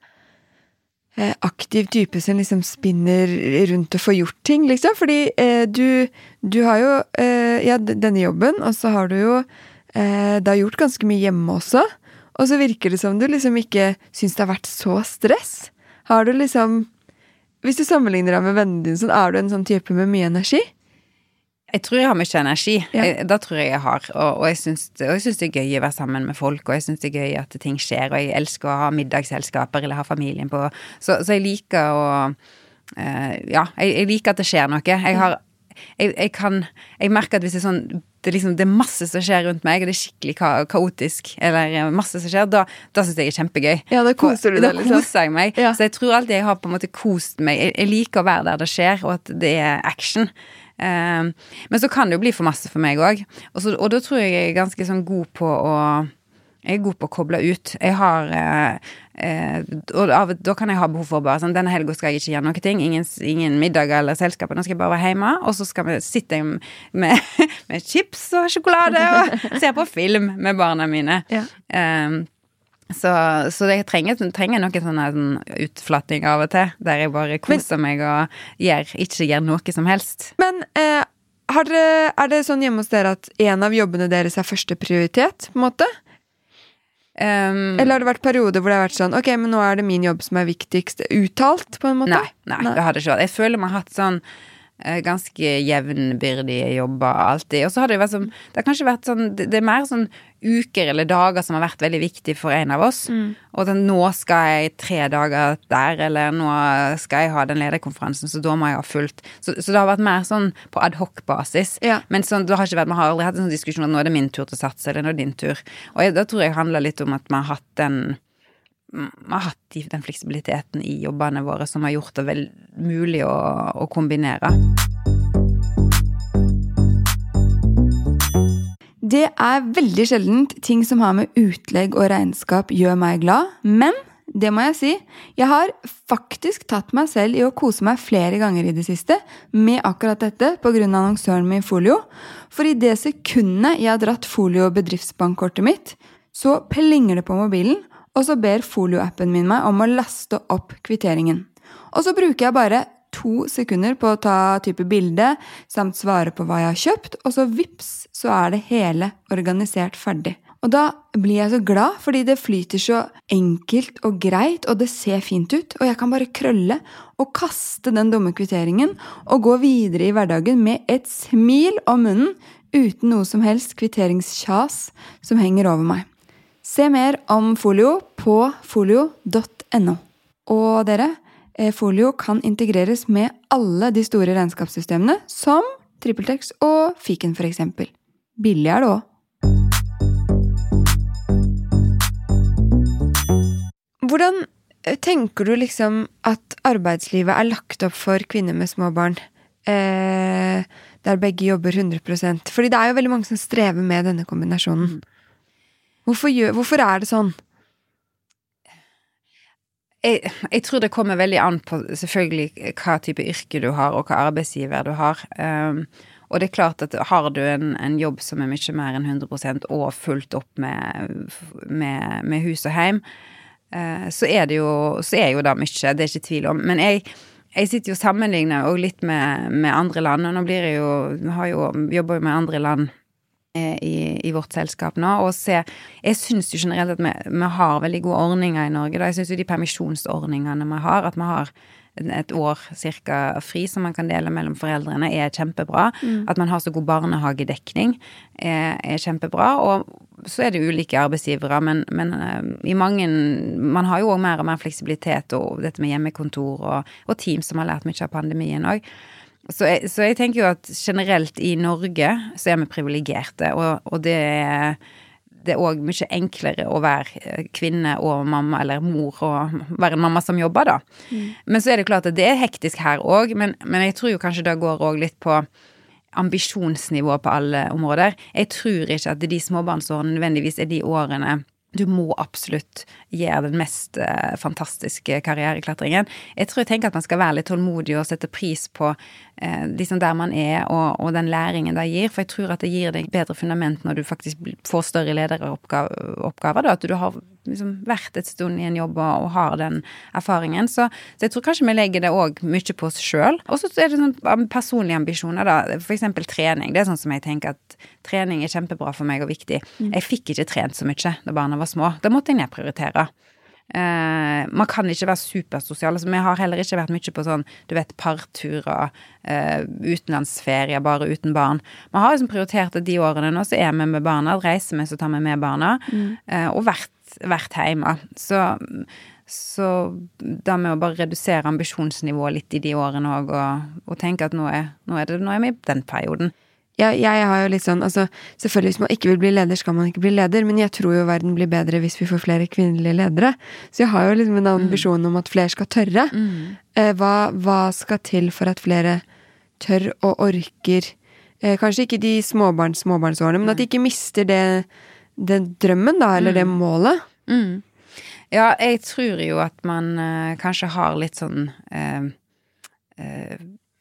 aktiv type som liksom spinner rundt og får gjort ting, liksom? Fordi eh, du, du har jo eh, ja, denne jobben, og så har du jo eh, da gjort ganske mye hjemme også. Og så virker det som du liksom ikke syns det har vært så stress. Har du liksom Hvis du sammenligner deg med vennene dine, sånn, er du en sånn type med mye energi? Jeg tror jeg har mye energi. Ja. Det tror jeg jeg har. Og, og jeg syns det er gøy å være sammen med folk, og jeg syns det er gøy at ting skjer, og jeg elsker å ha middagsselskaper eller ha familien på. Så, så jeg liker å uh, Ja, jeg, jeg liker at det skjer noe. Jeg har jeg, jeg kan Jeg merker at hvis det er sånn det, er liksom, det er masse som skjer rundt meg, og det er skikkelig ka kaotisk, eller eh, masse som skjer, da, da syns jeg det er kjempegøy. Ja, da koser du deg, liksom. koser jeg meg. Ja. Så jeg tror alltid jeg har på en måte kost meg. Jeg, jeg liker å være der det skjer, og at det er action. Um, men så kan det jo bli for masse for meg òg. Og, og da tror jeg jeg er ganske sånn god på å jeg er god på å koble ut. Jeg har eh, eh, Og av, da kan jeg ha behov for bare sånn Denne helga skal jeg ikke gjøre noe ting. Ingen, ingen middag eller selskap. Nå skal jeg bare være hjemme. Og så skal vi sitte med, med chips og sjokolade og se på film med barna mine. Ja. Um, så, så jeg trenger, trenger noe sånn her sånn utflatting av og til, der jeg bare koser meg og gjør, ikke gjør noe som helst. Men eh, har dere, er det sånn hjemme hos dere at en av jobbene deres er første prioritet? på en måte? Um, Eller har det vært perioder hvor det har vært sånn Ok, men nå er det min jobb som er viktigst uttalt? på en måte? Nei, nei, det har det ikke vært. Jeg føler vi har hatt sånn eh, ganske jevnbyrdige jobber alltid. Og så har det jo vært sånn Det har kanskje vært sånn Det det er mer sånn uker eller dager som har vært veldig viktig for en av oss. Og at nå skal jeg tre dager der, eller nå skal jeg ha den lederkonferansen, så da må jeg ha fulgt. Så, så det har vært mer sånn på adhoc-basis. Ja. Men sånn, det har ikke vært, vi har aldri hatt en sånn diskusjon om nå er det min tur til å satse, eller nå er det din tur. Og jeg, da tror jeg handler litt om at vi har hatt den vi har hatt den fleksibiliteten i jobbene våre som har gjort det vel mulig å, å kombinere. Det er veldig sjeldent ting som har med utlegg og regnskap gjør meg glad, men det må jeg si, jeg har faktisk tatt meg selv i å kose meg flere ganger i det siste med akkurat dette pga. annonsøren min Folio. For i det sekundet jeg har dratt Folio bedriftsbankkortet mitt, så plinger det på mobilen, og så ber Folio-appen min meg om å laste opp kvitteringen. Og så bruker jeg bare to sekunder på å ta type bilde samt svare på hva jeg har kjøpt, og så vips, så er det hele organisert ferdig. Og da blir jeg så glad, fordi det flyter så enkelt og greit, og det ser fint ut, og jeg kan bare krølle og kaste den dumme kvitteringen og gå videre i hverdagen med et smil om munnen uten noe som helst kvitteringskjas som henger over meg. Se mer om Folio på folio.no. Og dere, Folio kan integreres med alle de store regnskapssystemene, som TrippelTex og Fiken f.eks. Billig er det òg. Hvordan eh, tenker du liksom at arbeidslivet er lagt opp for kvinner med små barn? Eh, der begge jobber 100 Fordi det er jo veldig mange som strever med denne kombinasjonen. Hvorfor, gjør, hvorfor er det sånn? Jeg, jeg, tror det kommer veldig an på selvfølgelig hva type yrke du har, og hva arbeidsgiver du har. Um, og det er klart at har du en, en, jobb som er mye mer enn 100 og fulgt opp med, med, med hus og heim, uh, så er det jo, så er jo det mye, det er ikke tvil om. Men jeg, jeg sitter jo og sammenligner og litt med, med, andre land, og nå blir jeg jo, har jo jobber jo med andre land eh, i, i, vårt selskap nå, og se Jeg syns jo generelt at vi, vi, har veldig gode ordninger i Norge. Da. Jeg syns jo de permisjonsordningene vi har, at vi har et år cirka fri som man kan dele mellom foreldrene, er kjempebra. Mm. At man har så god barnehagedekning, er, er, kjempebra. Og så er det ulike arbeidsgivere, men, men uh, i mange Man har jo òg mer og mer fleksibilitet, og dette med hjemmekontor og, og team som har lært mye av pandemien òg. Så, så, jeg tenker jo at generelt i Norge så er vi privilegerte, og, og det er det er òg mye enklere å være eh, kvinne og mamma, eller mor og være en mamma som jobber, da. Mm. Men så er det klart at det er hektisk her òg, men, men, jeg tror jo kanskje det går òg litt på ambisjonsnivå på alle områder. Jeg tror ikke at de småbarnsårene nødvendigvis er de årene du må absolutt gjøre den mest uh, fantastiske karriereklatringen. Jeg tror jeg tenker at man skal være litt tålmodig og sette pris på eh, liksom der man er, og, og, den læringen det gir. For jeg tror at det gir deg bedre fundament når du faktisk får større lederoppgaver. Da, at du har liksom vært et stund i en jobb og, og har den erfaringen. Så, så, jeg tror kanskje vi legger det òg mye på oss sjøl. Og så er det sånn personlige ambisjoner, da. Eksempel trening. Det er sånn som jeg tenker at trening er kjempebra for meg og viktig. Mm. Jeg fikk ikke trent så mye da barna var små. Da måtte jeg nedprioritere. Uh, man kan ikke være supersosial. Altså, vi har heller ikke vært mye på sånn, du vet, parturer, uh, utenlandsferier bare uten barn. Man har liksom prioritert at de årene nå så er vi med barna, reiser vi så tar vi med barna, mm. uh, og vært, vært hjemme. Så, så da med å bare redusere ambisjonsnivået litt i de årene òg, og, og, tenke at nå er, nå er, det, nå er vi i den perioden jeg, jeg, har jo litt sånn, altså Selvfølgelig, hvis man ikke vil bli leder, skal man ikke bli leder, men jeg tror jo verden blir bedre hvis vi får flere kvinnelige ledere. Så jeg har jo liksom en ambisjon mm. om at flere skal tørre. Mm. Eh, hva, hva, skal til for at flere tør og orker eh, Kanskje ikke de småbarns småbarnsårene, men at de ikke mister det, den drømmen, da, eller mm. det målet. Mm. Ja, jeg tror jo at man eh, kanskje har litt sånn eh, eh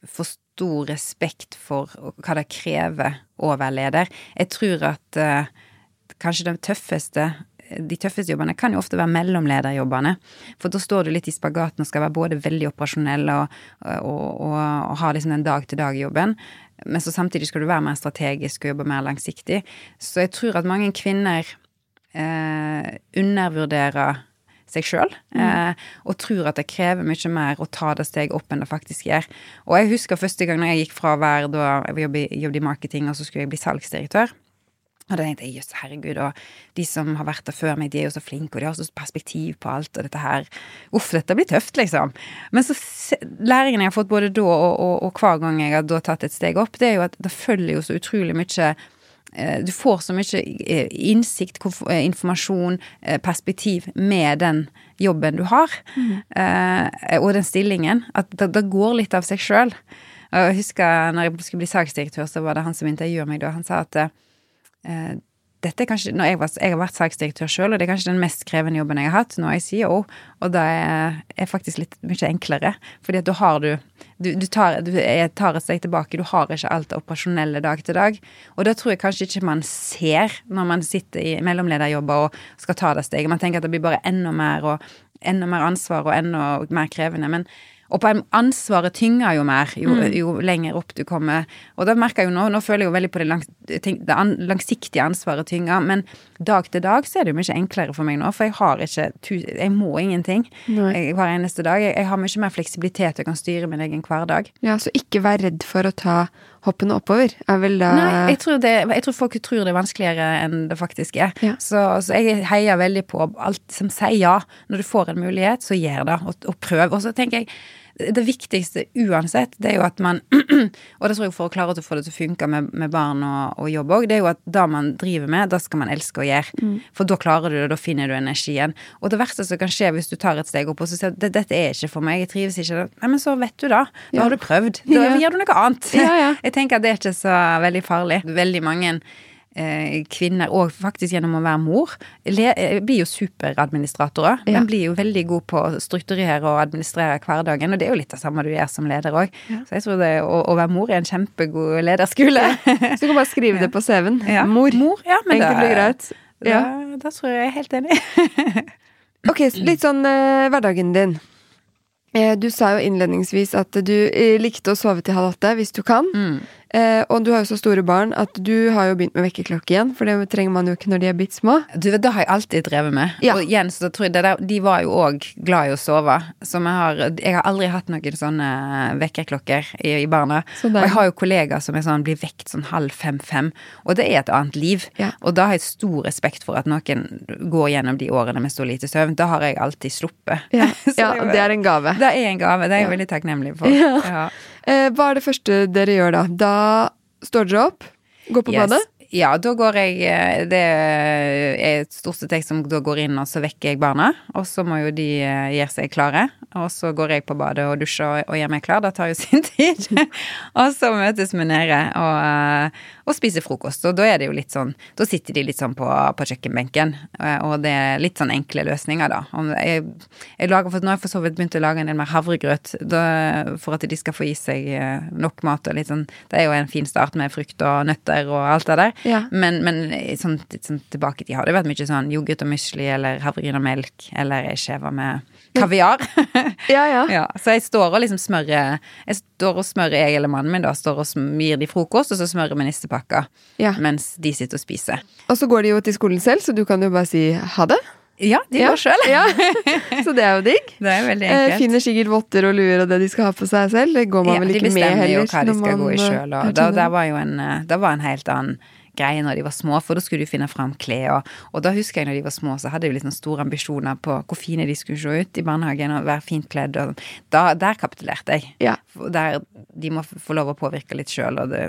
For stor respekt for hva det krever å være leder. Jeg tror at uh, kanskje de tøffeste de tøffeste jobbene kan jo ofte være mellomlederjobbene. For da står du litt i spagaten og skal være både veldig operasjonell og, og, og, og ha liksom den dag-til-dag-jobben. Men så samtidig skal du være mer strategisk og jobbe mer langsiktig. Så jeg tror at mange kvinner eh, undervurderer seg sjøl, mm. eh, og tror at det krever mye mer å ta det steget opp enn det faktisk gjør. Og jeg husker første gang når jeg gikk fra å være da jeg jobbet, jobbet i marketing, og så skulle jeg bli salgsdirektør. Og da tenkte jeg jøss, herregud, og de som har vært der før meg, de er jo så flinke, og de har så perspektiv på alt, og dette her Uff, dette blir tøft, liksom. Men så læringen jeg har fått både da og, og, og hver gang jeg har da tatt et steg opp, det er jo at det følger jo så utrolig mye Eh, du får så mye eh, innsikt, eh, informasjon, perspektiv med den jobben du har, mm. og den stillingen, at det, går litt av seg sjøl. Jeg husker når jeg skulle bli saksdirektør, så var det han som intervjuet meg da. Han sa at dette er kanskje, jeg, var, jeg, har vært saksdirektør sjøl, og det er kanskje den mest krevende jobben jeg har hatt. Nå er jeg CEO, og det er, er faktisk litt mye enklere. Fordi at da har du Du, du, tar, du tar, et steg tilbake. Du har ikke alt det operasjonelle dag til dag. Og det tror jeg kanskje ikke man ser når man sitter i mellomlederjobber og skal ta det steget. Man tenker at det blir bare enda mer og enda mer ansvar og enda mer krevende. men og på ansvaret tynger jo mer jo, mm. jo, lenger opp du kommer. Og da merker jeg jo nå, nå føler jeg jo veldig på det, langs, det langsiktige ansvaret tynger, men dag til dag så er det jo mye enklere for meg nå, for jeg har ikke Jeg må ingenting jeg, hver eneste dag. Jeg, jeg, har mye mer fleksibilitet og kan styre min egen hverdag. Ja, så ikke vær redd for å ta hoppene oppover er vel da Nei, jeg tror, det, jeg tror folk tror det er vanskeligere enn det faktisk er. Ja. Så, så jeg heier veldig på alt som sier ja. Når du får en mulighet, så gjør det, og, og prøv. Og så tenker jeg det viktigste uansett, det er jo at man Og det tror jeg for å klare å få det til å funke med, med barn og, og jobb òg, det er jo at det man driver med, da skal man elske å gjøre. Mm. For da klarer du det, da finner du energien. Og det verste som kan skje hvis du tar et steg opp og så sier at dette er ikke for meg, jeg trives ikke Nei, men så vet du da. Da Ja. har du prøvd. Da Ja. gjør du noe annet. Ja. Jeg tenker at det er ikke så veldig farlig. Veldig mange kvinner, og faktisk gjennom å være mor, eh, blir jo superadministratorer. Ja. Men blir jo veldig god på å strukturere og administrere hverdagen, og det er jo litt det samme du gjør som leder òg. Så jeg tror det å, å være mor er en kjempegod lederskole. Så du kan bare skrive det på CV-en. Ja. Mor. Mor, ja, men Enkelt og greit. Da, Ja. da tror jeg jeg er helt enig. Ok, så litt sånn eh, hverdagen din. Eh, du sa jo innledningsvis at du eh, likte å sove til halv åtte hvis du kan. Mm. Eh, og du har jo så store barn at du har jo begynt med vekkerklokke igjen, for det trenger man jo ikke når de er bitte små. Du vet, Det har jeg alltid drevet med. Ja. Og igjen, så tror jeg det der, De var jo òg glad i å sove. Så jeg har, jeg har aldri hatt noen sånne vekkerklokker i, i barna. Så og jeg har jo kollegaer som sånn, blir vekt sånn halv fem-fem. Og det er et annet liv. Ja. Og da har jeg stor respekt for at noen går gjennom de årene med så lite søvn. Da har jeg alltid sluppet. Ja, ja det, er en gave. det er en gave. Det er jeg veldig takknemlig for. Ja. Eh, hva er det første dere gjør da? Da står dere opp, går på Yes. badet. Ja, da går jeg eh, Det er et stort sett jeg som da går inn, og så vekker jeg barna. Og så må jo de eh, gjøre seg klare. Og så går jeg på badet og dusjer og, og gjør meg klar. Det tar jo sin tid. og så møtes vi nede og, eh, og spiser frokost. Og da er det jo litt sånn Da sitter de litt sånn på, på kjøkkenbenken. eh, Og det er litt sånn enkle løsninger, da. Jeg, jeg lager, for nå har jeg for så vidt begynt å lage en del mer havregrøt da, for at de skal få i seg eh, nok mat. Og litt sånn, det er jo en fin start med frukt og nøtter og alt det der. Ja. Men, men sånn, sånn tilbake i tid har det vært mye sånn yoghurt og musli eller havregryn og melk eller ei skive med kaviar. Ja, ja. ja, så jeg står og liksom smører Jeg står og smører, jeg eller mannen min da, står og gir de frokost, og så smører vi nistepakker Ja. mens de sitter og spiser. Og så går de jo til skolen selv, så du kan jo bare si ha det. Ja, de Ja. går sjøl. Ja. Så det er jo digg. Det er veldig Eh, enkelt. finner sikkert votter og luer og det de skal ha på seg selv. Det går man Ja, vel de ikke med bestemmer jo hva de skal skal gå i man, eh, sjøl. Og da, da, var jo en, da var en helt annen greie når de var små, for da skulle de finne fram klær. Og, og da husker jeg når de var små, så hadde de sånn store ambisjoner på hvor fine de skulle se ut i barnehagen og være fint kledd. Og da, der kapitulerte jeg. Ja. Der de må få lov å påvirke litt sjøl, og det,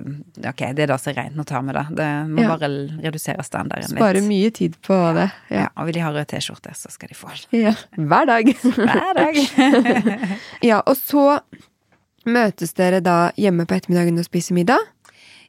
ok, det er da så rent, nå tar vi det. Det må Ja. bare redusere standarden litt. Spare mye tid på det. Ja. Ja. og vil de ha rød T-skjorte, så skal de få den. ja. Hver dag. Hver dag. ja, og så møtes dere da hjemme på ettermiddagen og spiser middag.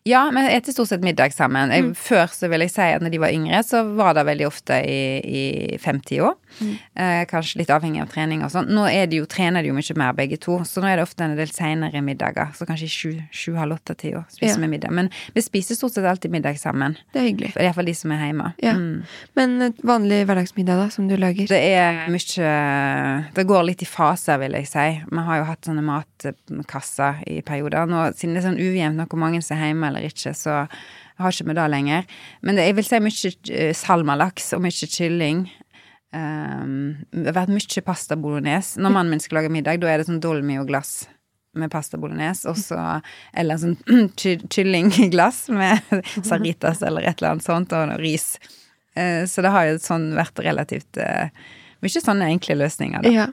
Ja, men jeg spiser stort sett middag sammen. Mm. Før så vil jeg si at når de var yngre, så var det veldig ofte i, i femtida. Mm. Eh, kanskje litt avhengig av trening og sånn. Nå de jo, trener de jo mye mer begge to, så nå er det ofte en del seinere middager. Så kanskje i sju, sju halv åtte-tida spiser Ja. middag. Men vi spiser stort sett alltid middag sammen. Det er hyggelig. Iallfall de som er hjemme. Ja. Mm. Men vanlig hverdagsmiddag, da, som du lager? Det er mye Det går litt i faser, vil jeg si. Vi har jo hatt sånne matkasser i perioder. Nå, siden det er sånn ujevnt hvor mange som er hjemme eller ikke, så har ikke vi det lenger. Men det, jeg vil si mye eh, salmalaks og mye kylling. Um, det har vært mye pasta bolognese. Når mannen min skal lage middag, da er det sånn dolmi og glass med pasta bolognese, og så eller sånn ky- kyllingglass med saritas eller et eller annet sånt, og ris. Uh, Så det har jo sånn vært relativt uh, mye sånne enkle løsninger, da. Ja.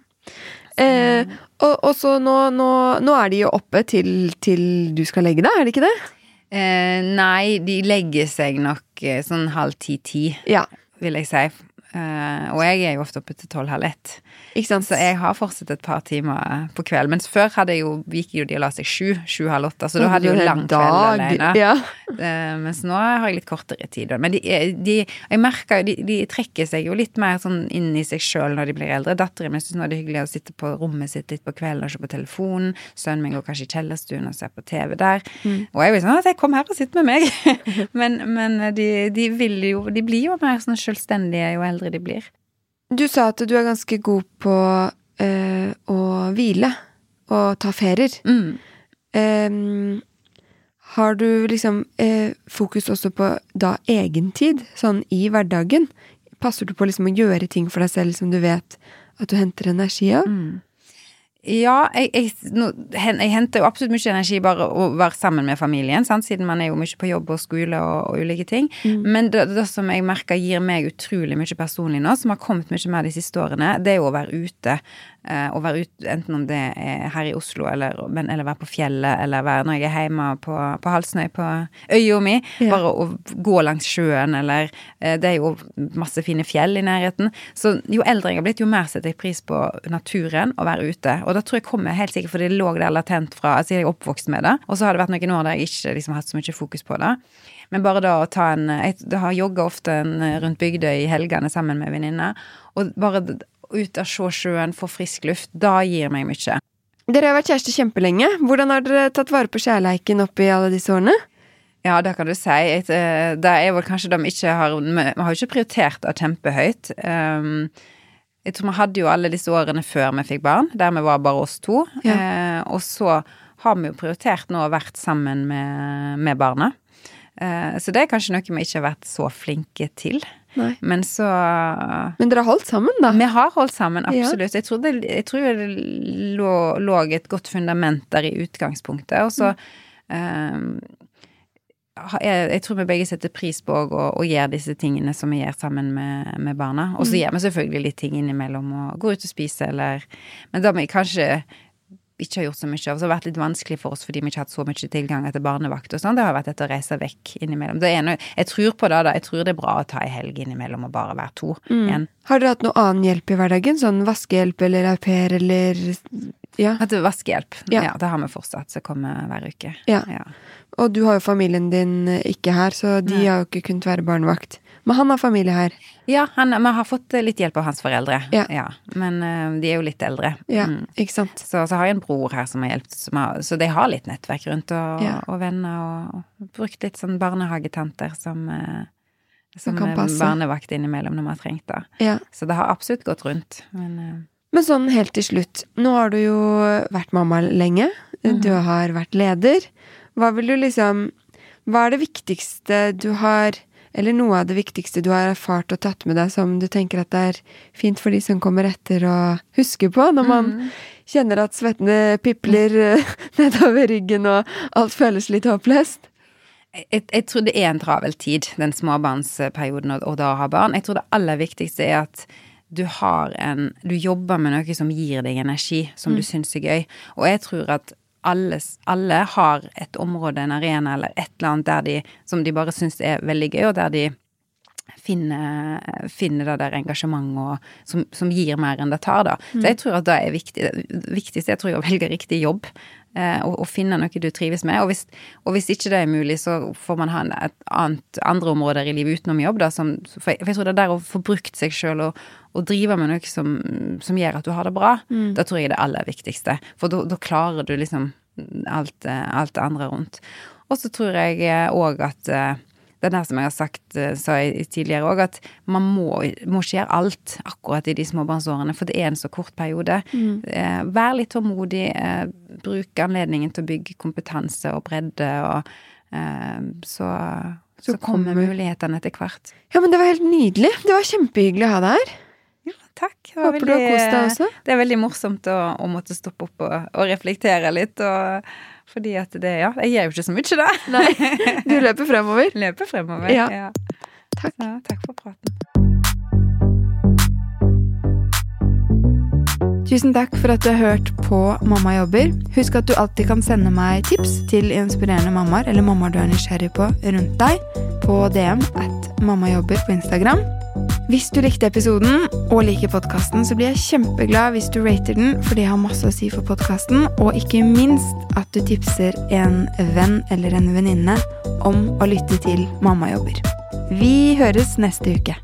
Eh, og, og så nå, nå, nå er de jo oppe til, til du skal legge deg, er det ikke det? Eh, nei, de legger seg nok eh, sånn halv ti-ti, Ja. vil jeg si. Eh, og jeg er jo ofte oppe til tolv-halv ett. Ikke sant? Så jeg har fortsatt et par timer på kveld. Mens før hadde jeg jo, gikk jo de og la seg sju, sju-halv åtte, så da hadde jeg jo lang kveld alene. Ja. Uh, mens nå har jeg litt kortere tid. Men de, de, jeg merker jo, de, de trekker seg jo litt mer sånn inn i seg sjøl når de blir eldre. Datteren min syns nå er det hyggelig å sitte på rommet sitt litt på kvelden og se på telefonen. Sønnen min går kanskje i kjellerstuen og ser på TV der. Og jeg vil sånn at jeg kom her og sitt med meg. men men de, de vil jo De blir jo mer sånn selvstendige jo eldre de blir. Du sa at du er ganske god på øh, å hvile og ta ferier. Mm. Um, har du liksom eh, fokus også på da egentid, sånn i hverdagen? Passer du på liksom å gjøre ting for deg selv som du vet at du henter energi av? Mm. Ja, jeg, jeg, no, jeg henter jo absolutt mye energi bare å være sammen med familien, sant? siden man er jo mye på jobb og skole og, og ulike ting. Men det, det som jeg merker gir meg utrolig mye personlig nå, som har kommet mye mer de siste årene, det er jo å være ute. Eh, å være ute enten om det er her i Oslo, eller, men, eller være på fjellet, eller være når jeg er hjemme på, på Halsnøy, på øya mi. Ja. Bare å gå langs sjøen, eller eh, Det er jo masse fine fjell i nærheten. Så jo eldre jeg har blitt, jo mer setter jeg pris på naturen og være ute. Og da tror jeg kommer helt sikkert for det lå der latent fra Altså jeg er oppvokst med det, og så har det vært noen år der jeg ikke liksom har hatt så mye fokus på det. Men bare da å ta en Jeg har jogga ofte en, rundt Bygdøy i helgene sammen med venninner, og bare ut og se sjøen, få frisk luft, da gir meg mye. Dere har vært kjærester kjempelenge. Hvordan har dere tatt vare på kjærleiken oppi alle disse årene? Ja, det kan du si. Eh, Det er vel kanskje de ikke har Vi har jo ikke prioritert det kjempehøyt. Um, jeg tror vi hadde jo alle disse årene før vi fikk barn, der vi var bare oss to. Ja. Eh, og så har vi jo prioritert nå å vært sammen med, med barna. Eh, så det er kanskje noe vi ikke har vært så flinke til. Nei. Men så Men dere har holdt sammen, da? Vi har holdt sammen, Ja. absolutt. Jeg tror det, jeg tror det lå, lå et godt fundament der i utgangspunktet. Og så Mm. eh, jeg, jeg tror vi begge setter pris på å, å gjøre disse tingene som vi gjør sammen med, med barna. Og Mm. så gjør vi selvfølgelig litt ting innimellom, og går ut og spiser, eller Men da må vi kanskje ikke har gjort så mye av. Så det har vært litt vanskelig for oss fordi vi ikke har hatt så mye tilgang til barnevakt og sånn. Det har vært etter å reise vekk innimellom. Det er noe, jeg tror på det, da. Jeg tror det er bra å ta ei helg innimellom og bare være to Mm. igjen. Har dere hatt noe annen hjelp i hverdagen? Sånn vaskehjelp eller au pair eller Ja. Er vaskehjelp. Ja. Ja. det har vi fortsatt, som kommer hver uke. Ja. Ja. Og du har jo familien din ikke her, så de Nei. har jo ikke kunnet være barnevakt. Men han har familie her. Ja, han, vi har fått eh, litt hjelp av hans foreldre. Ja. Men uh, de er jo litt eldre. Ja, Mm. ikke sant? Så, så har jeg en bror her som har hjulpet, så de har litt nettverk rundt, og, Ja. og venner, og, og brukt litt sånn barnehagetanter som, uh, Som barnevakt innimellom når man har trengt det. Ja. Så det har absolutt gått rundt. Men uh... Men sånn helt til slutt. Nå har du jo vært mamma lenge. Du har vært leder. Hva vil du liksom Hva er det viktigste du har Eller noe av det viktigste du har erfart og tatt med deg som du tenker at det er fint for de som kommer etter å huske på, når man kjenner at svettene pipler nedover ryggen og alt føles litt håpløst? jeg, jeg tror det er en travel tid, den småbarnsperioden og, og da å ha barn. Jeg tror det aller viktigste er at du har en Du jobber med noe som gir deg energi, som du syns er gøy. Og jeg tror at alle, alle har et område, en arena eller et eller annet der de, som de bare syns er veldig gøy, og der de finner, finner det der engasjementet og, som, som gir mer enn det tar, da. Så jeg tror at det er viktig. Det viktigste jeg tror jeg riktig jobb. Eh, Og, og finne noe du trives med. Og hvis, og hvis ikke det er mulig, så får man ha et annet, andre områder i livet utenom jobb. Da, som, for, jeg, for jeg tror det er der å få brukt seg sjøl og, og drive med noe som, som gjør at du har det bra, da tror jeg det aller viktigste. For da klarer du liksom alt, eh, alt det andre rundt. Og så tror jeg òg at eh, det er der som jeg har sagt, eh, sa jeg tidligere òg, at man må, må ikke gjøre alt akkurat i de småbarnsårene, for det er en så kort periode. Eh, vær litt tålmodig, eh, bruk anledningen til å bygge kompetanse og bredde, og eh, så, så, Så kommer kommer- mulighetene etter hvert. Ja, men det var helt nydelig. Det var kjempehyggelig å ha deg her. Ja, takk. Det var Håper du har kost deg også. Det er veldig morsomt å, å måtte stoppe opp og, og reflektere litt, og fordi at det, ja, jeg gjør jo ikke så mye da. Nei, du løper fremover. Løper fremover. Ja. Takk. Så, takk for praten. Tusen takk for at du har hørt på Mamma jobber. Husk at du alltid kan sende meg tips til inspirerende mammaer eller mammaer du er nysgjerrig på rundt deg, på DM at mammajobber på Instagram. Hvis du likte episoden og liker podkasten, så blir jeg kjempeglad hvis du rater den, for det har masse å si for podkasten, og ikke minst at du tipser en venn eller en venninne om å lytte til Mammajobber. Vi høres neste uke.